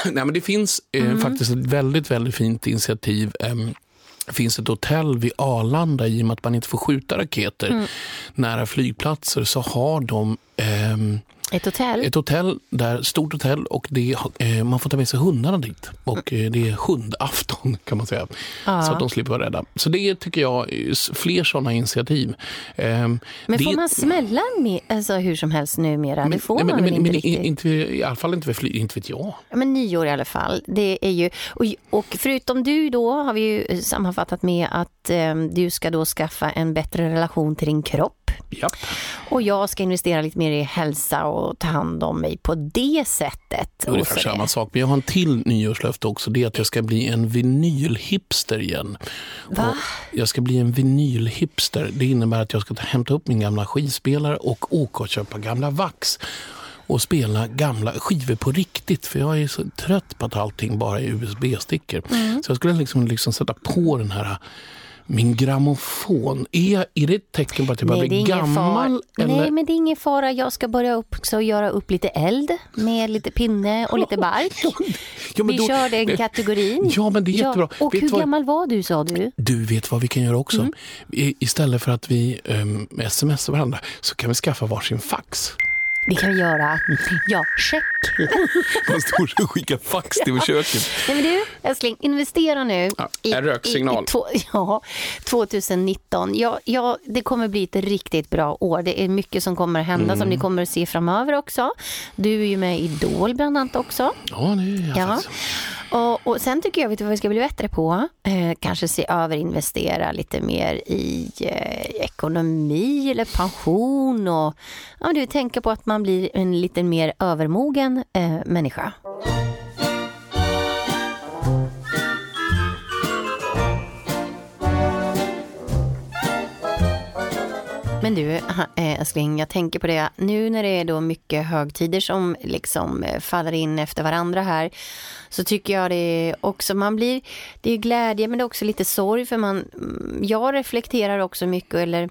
Nej, men det finns eh, Mm. faktiskt ett väldigt, väldigt fint initiativ. Ehm, det finns ett hotell vid Arlanda, i och med att man inte får skjuta raketer Mm. nära flygplatser, så har de ehm, Ett hotell? Ett hotell, där, stort hotell och det, eh, man får ta med sig hundarna dit. Och eh, det är hundafton kan man säga. Ja. Så att de slipper vara rädda. Så det tycker jag, fler sådana initiativ. Eh, Men det, får man smälla med, alltså, hur som helst numera? det får nej, man men, väl men, inte men, riktigt? inte, I alla fall inte vid flyg, inte vet jag. Ja, men nyår i alla fall. Det är ju, och, och förutom du då har vi ju sammanfattat med att eh, du ska då skaffa en bättre relation till din kropp. Japp. Och jag ska investera lite mer i hälsa och ta hand om mig på det sättet. Ungefär samma sak. Men jag har en till nyårslöfte också. Det är att jag ska bli en vinylhipster igen. Va? Och jag ska bli en vinylhipster. Det innebär att jag ska ta, hämta upp min gamla skivspelare och åka och köpa gamla vax och spela gamla skivor på riktigt. För jag är så trött på att allting bara är USB-stickor. Mm. Så jag skulle liksom, liksom sätta på den här min grammofon. Är, är det ett tecken på att jag börjar bli gammal? Eller? Nej, men det är ingen fara. Jag ska börja upp, så göra upp lite eld med lite pinne och lite bark. Ja, vi då- kör den kategorin. Ja, men det är jättebra. Och Vet hur vad- gammal var du sa du? Du vet vad vi kan göra också? Mm. I, istället för att vi um, smsar varandra så kan vi skaffa varsin fax. Det kan vi göra. Ja, check. Man står och skickar fax till köket. Nej, men du, älskling, investera nu. Ja, en röksignal. I, i två, ja, 2019. Ja, ja, det kommer bli ett riktigt bra år. Det är mycket som kommer att hända Mm. som ni kommer att se framöver också. Du är ju med i Idol bland annat också. Ja, det är jag Ja. faktiskt. Och, och sen tycker jag, vet du vad vi ska bli bättre på? Eh, kanske se över, investera lite mer i eh, ekonomi eller pension och ja, du tänker på att man blir en lite mer övermogen eh, människa. Men du, eh, älskling, jag tänker på det. Nu när det är då mycket högtider som liksom eh, faller in efter varandra här, så tycker jag det också, man blir, det är glädje men det är också lite sorg för man, mm, jag reflekterar också mycket eller,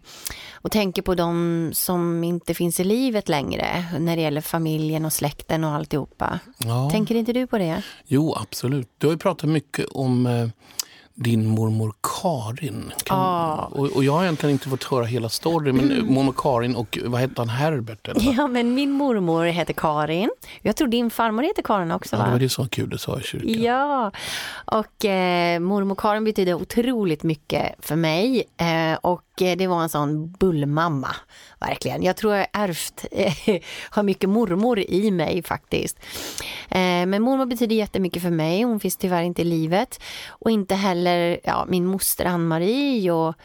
och tänker på de som inte finns i livet längre när det gäller familjen och släkten och alltihopa. Ja. Tänker inte du på det? Jo, absolut. Du har ju pratat mycket om eh, din mormor Karin. Kan, Ja. och, och jag har egentligen inte fått höra hela storyn, men eh, mormor Karin och vad hette han, Herbert? Eller? Ja, men min mormor heter Karin. Jag tror din farmor heter Karin också Ja, va? det var det som var kul du sa i kyrkan. Ja, och eh, mormor Karin betyder otroligt mycket för mig eh, och Eh, det var en sån bullmamma, verkligen. Jag tror jag har ärvt, eh, har mycket mormor i mig faktiskt. Eh, men mormor betyder jättemycket för mig, hon finns tyvärr inte i livet och inte heller ja, min moster Ann-Marie och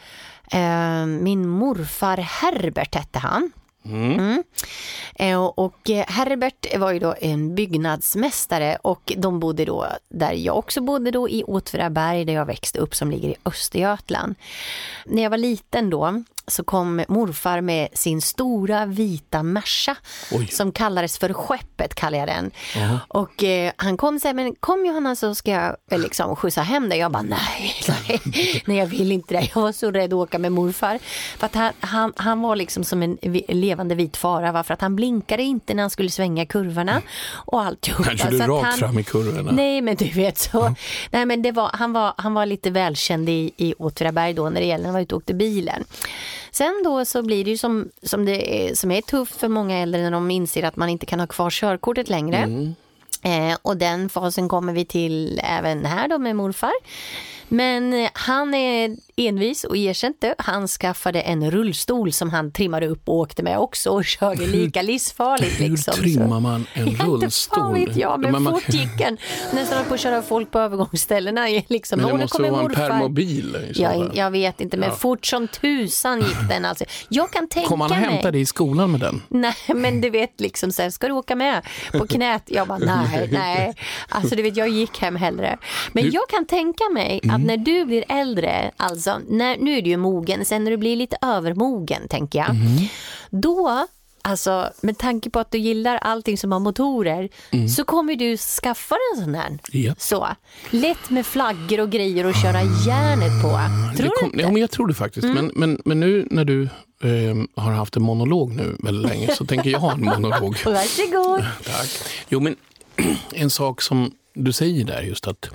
eh, min morfar Herbert hette han. Mm. Mm. Eh, och eh, Herbert var ju då en byggnadsmästare och de bodde då där jag också bodde då i Åtvidaberg där jag växte upp som ligger i Östergötland. När jag var liten då så kom morfar med sin stora vita Merca som kallades för Skeppet kallar jag den. Jaha. Och eh, han kom och sa, men kom Johanna så ska jag eh, liksom skjutsa hem dig. Jag bara nej, nej, nej jag vill inte det. Jag var så rädd att åka med morfar. För att han, han, han var liksom som en levande vit fara. va? För att han blinkade inte när han skulle svänga kurvorna och alltihopa. Han körde rakt han- fram i kurvorna. Nej men du vet så. Nej men det var, han, var, han var lite välkänd i, i Åtvidaberg då när det gäller när han var ute och åkte bilen. Sen då så blir det ju som, som, det är, som är tufft för många äldre när de inser att man inte kan ha kvar körkortet längre. Mm. Eh, och den fasen kommer vi till även här då med morfar. Men eh, han är envis och erkände. Han skaffade en rullstol som han trimmade upp och åkte med också och körde lika livsfarligt. Hur liksom. trimmar Så- man en Inte rullstol? fan vet jag, men, Men man- fort gick den. Nästan höll på att köra folk på övergångsställena. Liksom. Men det "Åh, nu måste vara en morfar." permobil Jag, jag vet inte, men Ja. fort som tusan gick den. Alltså. Jag kan tänka Kom han och hämtade dig i skolan med den? Nej, men du vet, liksom, så här, ska du åka med på knät? Jag bara, nej, nej. Alltså, du vet, jag gick hem hellre. Men Du- jag kan tänka mig att när du blir äldre, alltså, när, nu är du ju mogen, sen när du blir lite övermogen, tänker jag, då Alltså med tanke på att du gillar allting som har motorer så kommer du skaffa en sån här. Ja. Så. Lätt med flaggor och grejer och köra järnet på. Tror kom, du inte? ja, men jag tror det faktiskt. Men, men, men nu när du eh, har haft en monolog nu väldigt länge så tänker jag ha en monolog. Varsågod. Tack. Jo, men en sak som du säger där just att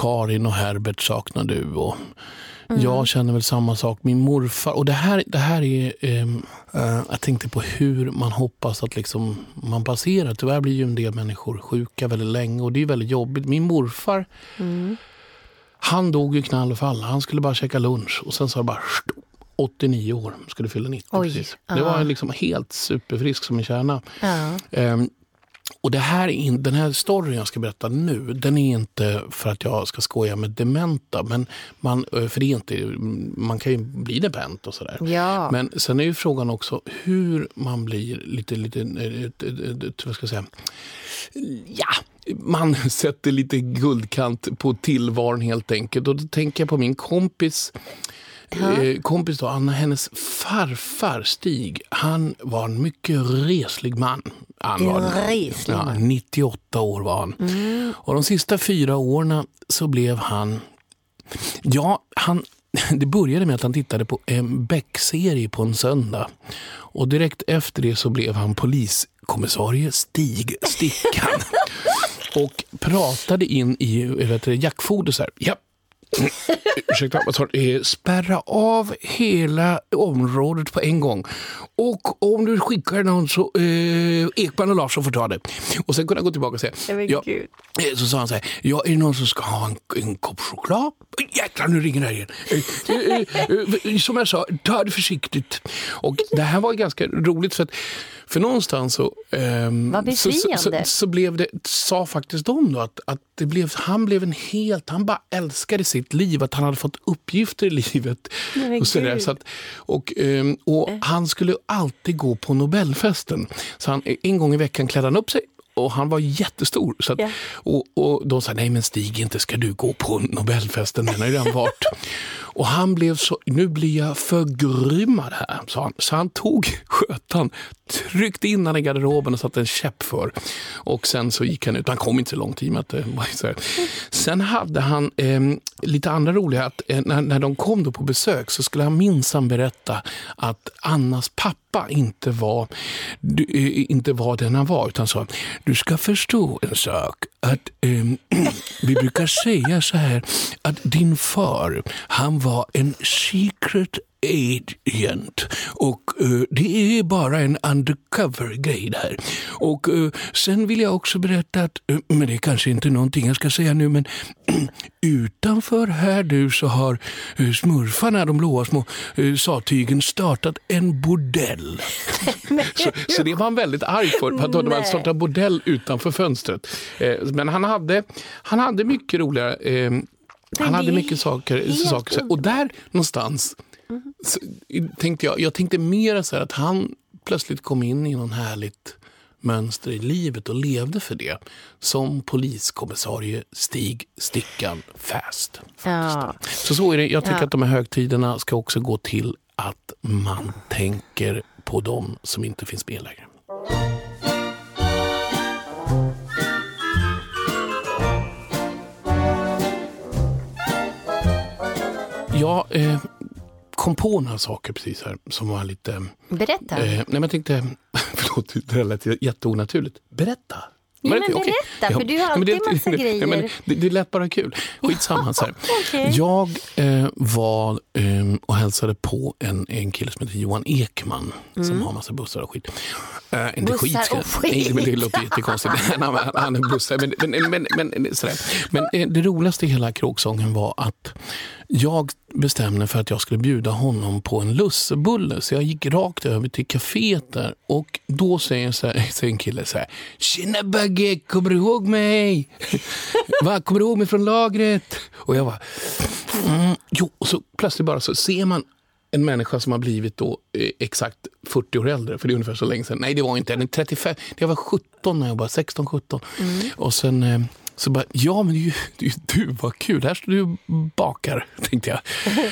Karin och Herbert saknar du och Mm. Jag känner väl samma sak. Min morfar, och det här, det här är, ehm, eh, jag tänkte på hur man hoppas att liksom man passerar. Tyvärr blir ju en del människor sjuka väldigt länge och det är väldigt jobbigt. Min morfar, Mm. han dog ju knall och fall. Han skulle bara käka lunch och sen så bara 89 år, skulle fylla 90 Oj, precis. ja. Det var liksom helt superfrisk som en kärna. Ja. Ehm, och det här in, den här storyn jag ska berätta nu, den är inte för att jag ska skoja med dementa. Men man, eh, för det är inte, man kan ju bli dement och sådär. Ja. Men sen är ju frågan också hur man blir lite, lite eh, eh, eh, vad ska jag säga, ja, man sätter lite guldkant på tillvaron helt enkelt. Och då tänker jag på min kompis Eh, kompis då, Anna, hennes farfar Stig, han var en mycket reslig man. Han En var, reslig ja, man. 98 år var han. Mm. Och de sista fyra åren så blev han... Ja, han, det började med att han tittade på en Beck-serie på en söndag. Och direkt efter det så blev han poliskommissarie Stig Stickan. och pratade in i jackfoder så här. Ja, Ursäkta, vad sa du? Eh, Spärra av hela området på en gång. Och om du skickar någon så eh, Ekman och Larsson får ta det. Och sen kunde han gå tillbaka och säga. Ja, eh, så sa han så här. Ja, är det någon som ska ha en, en kopp choklad? Jäklar, nu ringer det här igen. Eh, som jag sa, ta det försiktigt. Och det här var ganska roligt för att för någonstans så, ehm, Vad så, så, så, blev det, sa faktiskt de då att, att det blev, han blev en helt, han bara älskade sitt liv, att han hade fått uppgifter i livet. Men och så där, så att, och, ehm, och han skulle alltid gå på Nobelfesten. Så han, en gång i veckan klädde han upp sig och han var jättestor. Så att, Ja. och, och de sa, nej men Stig, inte ska du gå på Nobelfesten, den har ju redan varit. och han blev så, nu blir jag förgrymmad här, sa han. Så han tog skötan, tryckte in han i garderoben och satte en käpp för. Och sen så gick han ut, han kom inte så långt i att det var så här. Sen hade han eh, lite andra roliga, att eh, när, när de kom då på besök så skulle han minsann berätta att Annas pappa inte var, du, eh, inte var den han var, utan sa du ska förstå en sak, att eh, vi brukar säga så här att din far, han var en secret agent och eh, det är bara en undercover-grej där. Och eh, sen vill jag också berätta att, eh, men det är kanske inte någonting jag ska säga nu, men utanför här du så har smurfarna, de blåa små eh, sattygen, startat en bordell. så, så det var han väldigt arg för, för att de hade startat bordell utanför fönstret. Men han hade, han hade mycket roliga eh, han hade mycket saker. saker. Och där någonstans så, tänkte jag, jag tänkte mer så att han plötsligt kom in i någon härligt mönster i livet och levde för det. Som poliskommissarie Stig Stickan Fast. Ja. Så så är det. Jag tycker Ja. att de här högtiderna ska också gå till att man tänker på dem som inte finns med längre. Jag eh, kom på några saker precis här som var lite... Berätta. Eh, nej, men jag tänkte... Förlåt, det lät jätteonaturligt. Berätta! Ja, men det berätta, för du har men det- alltid massa det- nej, men grejer. Det, det lät bara kul. Skitsamma. Så. Okej. Jag eh, var eh, och hälsade på en, en kille som heter Johan Ekman som har massa bussar och skit. Eh, inte Mm. Bussar skit, och skit. Nej, men det låter jättekonstigt. han, han, han är bussar. Men, men, men, men, sådär. men eh, det roligaste i hela kråksången var att jag bestämde för att jag skulle bjuda honom på en lussebulle. Så jag gick rakt över till kaféet där och då säger, så här, säger en kille så här. Tjena Bagge, kommer du ihåg mig? Va, kommer du ihåg mig från lagret? Och jag var mm, jo, och så plötsligt bara så ser man en människa som har blivit då eh, exakt 40 år äldre, för det är ungefär så länge sedan. Nej, det var inte. Den är 35. Jag var 17 när jag var 16, 17. Och sen eh, så bara, ja men det är ju, det är ju du, vad kul, här står du och bakar, tänkte jag.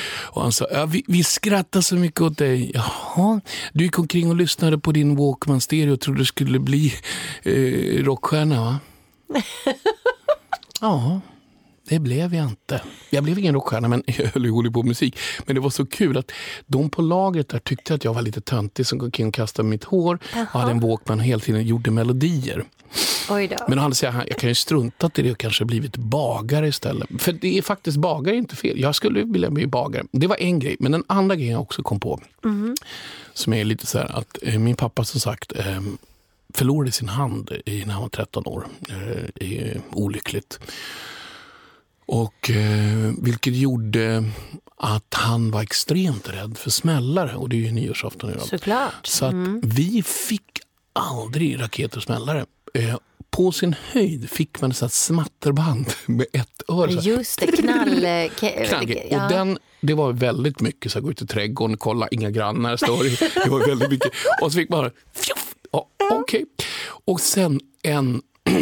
Och han sa, ja, vi, vi skrattar så mycket åt dig. Jaha, du gick omkring och lyssnade på din Walkman-stereo och trodde du skulle bli eh, rockstjärna va? ja, det blev jag inte. Jag blev ingen rockstjärna, men jag höll ju på musik. Men det var så kul att de på lagret där tyckte att jag var lite töntig som gick omkring och kastade mitt hår Jaha. och hade en Walkman och hela tiden gjorde melodier. Oj då. Men å andra sidan, jag kan ju strunta i det och kanske blivit bagare istället. För det är faktiskt bagare inte fel. Jag skulle vilja bli bagare. Det var en grej. Men den andra grejen jag också kom på, Mhm. som är lite så här att eh, min pappa som sagt eh, förlorade sin hand när han var 13 år. Eh, olyckligt. Och eh, vilket gjorde att han var extremt rädd för smällare. Och det är ju nyårsafton idag. Såklart. Så att Mm. vi fick aldrig raketer och smällare. Eh, på sin höjd fick man ett smatterband med ett öre. Just det, knall... ke- Knallgrej. ja. Och den, det var väldigt mycket så här, gå ut i trädgården, kolla, inga grannar står det. Var väldigt mycket. Och så fick man ja, okej. Och sen en,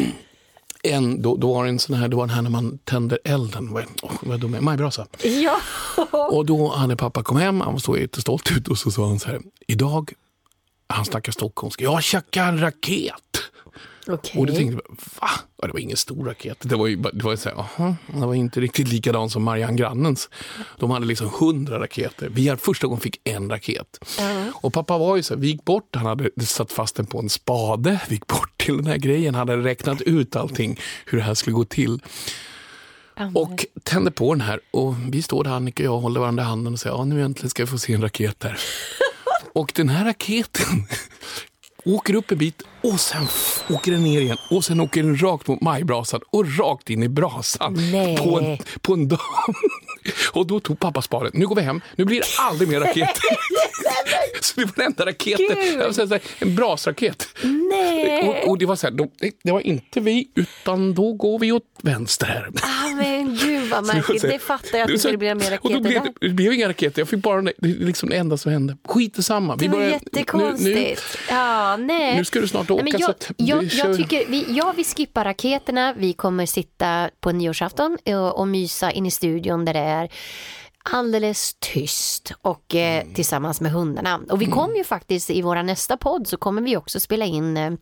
en då, då var det en sån här, det var den här när man tänder elden, vad, oh, vad dum jag är, majbrasa. Ja. Och då hade pappa kom hem, han såg jättestolt ut och så sa han så här, idag, han snackar stockholmska, jag tjackar en raket. Okej. Och då tänkte jag, va? Ja, det var ingen stor raket. Det var ju det var så här, aha, det var inte riktigt likadant som Marianne Grannens. De hade liksom hundra raketer. Vi hade första gången fick en raket. Och pappa var ju så här, vi gick bort, han hade satt fast den på en spade. Vi gick bort till den här grejen, han hade räknat ut allting, hur det här skulle gå till. Och tände på den här och vi står där, Annika och jag, håller varandra i handen och säger, ja nu äntligen ska vi få se en raket där. och den här raketen åker upp en bit och sen åker den ner igen och sen åker den rakt mot majbrasan och rakt in i brasan Nej. på en, på en dam. Och då tog pappa spaden. Nu går vi hem, nu blir det aldrig mer raketer. så det var den enda raketen, en brasraket. Nej. Och, och det var så här, de, det var inte vi, utan då går vi åt vänster. Ah, men gud Så var märkligt. så Det fattar jag att det så skulle bli mer Och då raketer blev där. det, blev inga raketer, jag fick bara det det är liksom det enda som hände. Skit samma. Det var jättekonstigt. ja, nej. Nu, nu ska du snart åka. Nej, men så jag, att jag, vi jag tycker, vi, ja, vi skippar raketerna. Vi kommer sitta på nyårsafton och, och mysa in i studion där det är alldeles tyst och eh, Mm. tillsammans med hundarna. Och vi kommer ju faktiskt i våra nästa podd så kommer vi också spela in eh,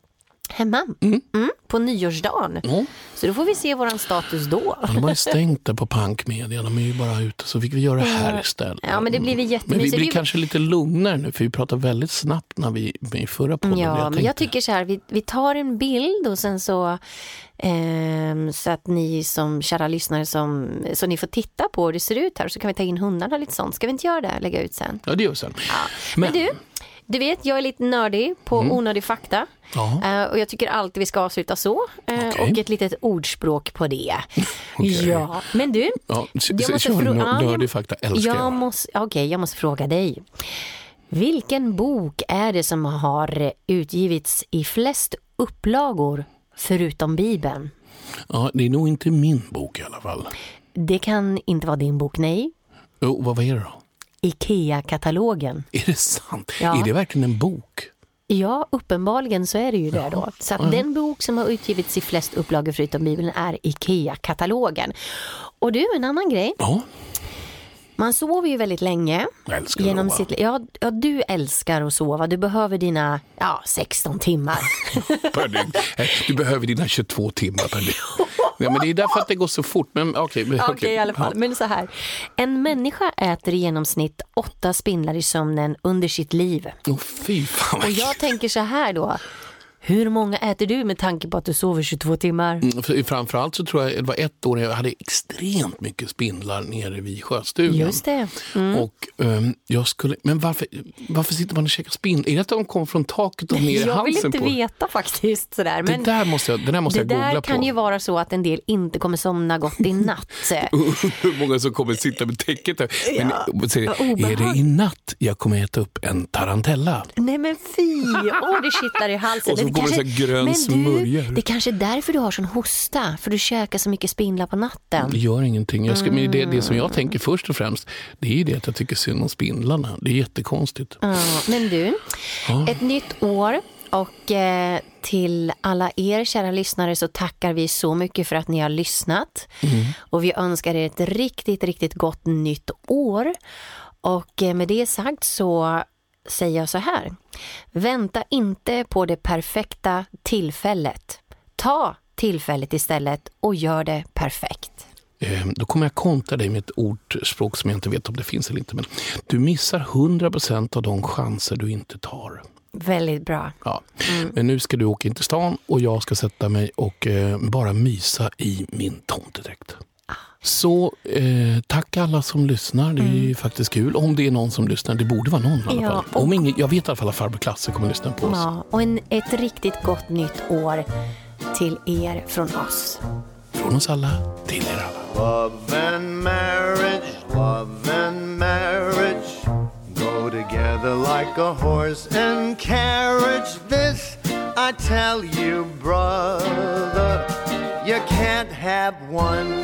hemma mm, på nyårsdagen. Ja. Så då får vi se våran status då. Ja, de har ju stängt där på Punkmedia, de är ju bara ute. Så fick vi göra det här istället. Ja, men det blir väl Men vi jättemysigt. blir Vi- kanske lite lugnare nu, för vi pratade väldigt snabbt när vi i förra podden. Ja, men jag tycker så här, vi, vi tar en bild och sen så ehm, så att ni som kära lyssnare som, så ni får titta på hur det ser ut här så kan vi ta in hundarna lite sånt. Ska vi inte göra det? Lägga ut sen. Ja, det gör vi sen. Men, du, du vet jag är lite nördig på Mm. onödig fakta. Eh, och jag tycker alltid vi ska avsluta så. Eh, Okej. Och ett litet ordspråk på det. Okej. Ja, men du. Ja, jag måste kör frå- nu, ja, nördig fakta, älskar jag. jag. Måste, okej, jag måste fråga dig. Vilken bok är det som har utgivits i flest upplagor förutom Bibeln? Ja, det är nog inte min bok i alla fall. Det kan inte vara din bok, nej. Jo, vad vad är det då? IKEA-katalogen. Är det sant? Ja. Är det verkligen en bok? Ja, uppenbarligen så är det ju det då. Så att den bok som har utgivits i flest upplagor förutom Bibeln är IKEA-katalogen. Och du, en annan grej. Ja, Man sover ju väldigt länge. jag älskar Genom Roma. sitt, ja, ja, du älskar att sova. Du behöver dina ja, 16 timmar. per dygn. Du behöver dina 22 timmar per dygn. Ja, men det är därför att det går så fort. Men okej. men- Okej, okej. i alla fall. Ja. Men så här. En människa äter i genomsnitt åtta spindlar i sömnen under sitt liv. Åh, fy fan Och jag tänker så här då. Hur många äter du med tanke på att du sover 22 timmar? Mm, för- Framförallt så tror jag det var ett år när jag hade extremt mycket spindlar nere vid sjöstugan. Just det. Mm. Och, ehm, jag skulle, men varför, varför sitter man och käkar spindlar? Är det att de kommer från taket och ner i Jag vill halsen inte på veta faktiskt. Sådär. Men Det där måste jag, det där måste det jag googla där kan på. ju vara så att en del inte kommer somna gott i natt. Hur många som kommer sitta med täcket där. Men, Ja, vad är det i natt jag kommer äta upp en tarantella? Nej men fy, åh det kittlar i halsen. Det kommer det så grön men smörja. du, det kanske är därför du har sån hosta, för du käkar så mycket spindlar på natten. Det gör ingenting. Jag ska, men det, det som jag Mm. tänker först och främst, det är ju det att jag tycker synd om spindlarna. Det är jättekonstigt. Ja, men du, Ja. ett nytt år och eh, till alla er kära lyssnare så tackar vi så mycket för att ni har lyssnat. Mm. Och vi önskar er ett riktigt, riktigt gott nytt år. Och eh, med det sagt så säger jag så här. Vänta inte på det perfekta tillfället. Ta tillfället istället och gör det perfekt. Eh, då kommer jag kontra dig med ett ordspråk som jag inte vet om det finns eller inte. Men du missar 100% av de chanser du inte tar. Väldigt bra. Ja. Men nu ska du åka in till stan och jag ska sätta mig och eh, bara mysa i min tomtedräkt. Så eh, tack alla som lyssnar. Det är ju faktiskt kul. Om det är någon som lyssnar. Det borde vara någon i alla Ja, fall. och- Om ingen, jag vet i alla fall att farbror Klasse kommer lyssna på oss. Ja, och en, ett riktigt gott nytt år till er från oss. Från oss alla till er alla. Love and marriage, love and marriage go together like a horse and carriage. This I tell you, brother, you can't have one.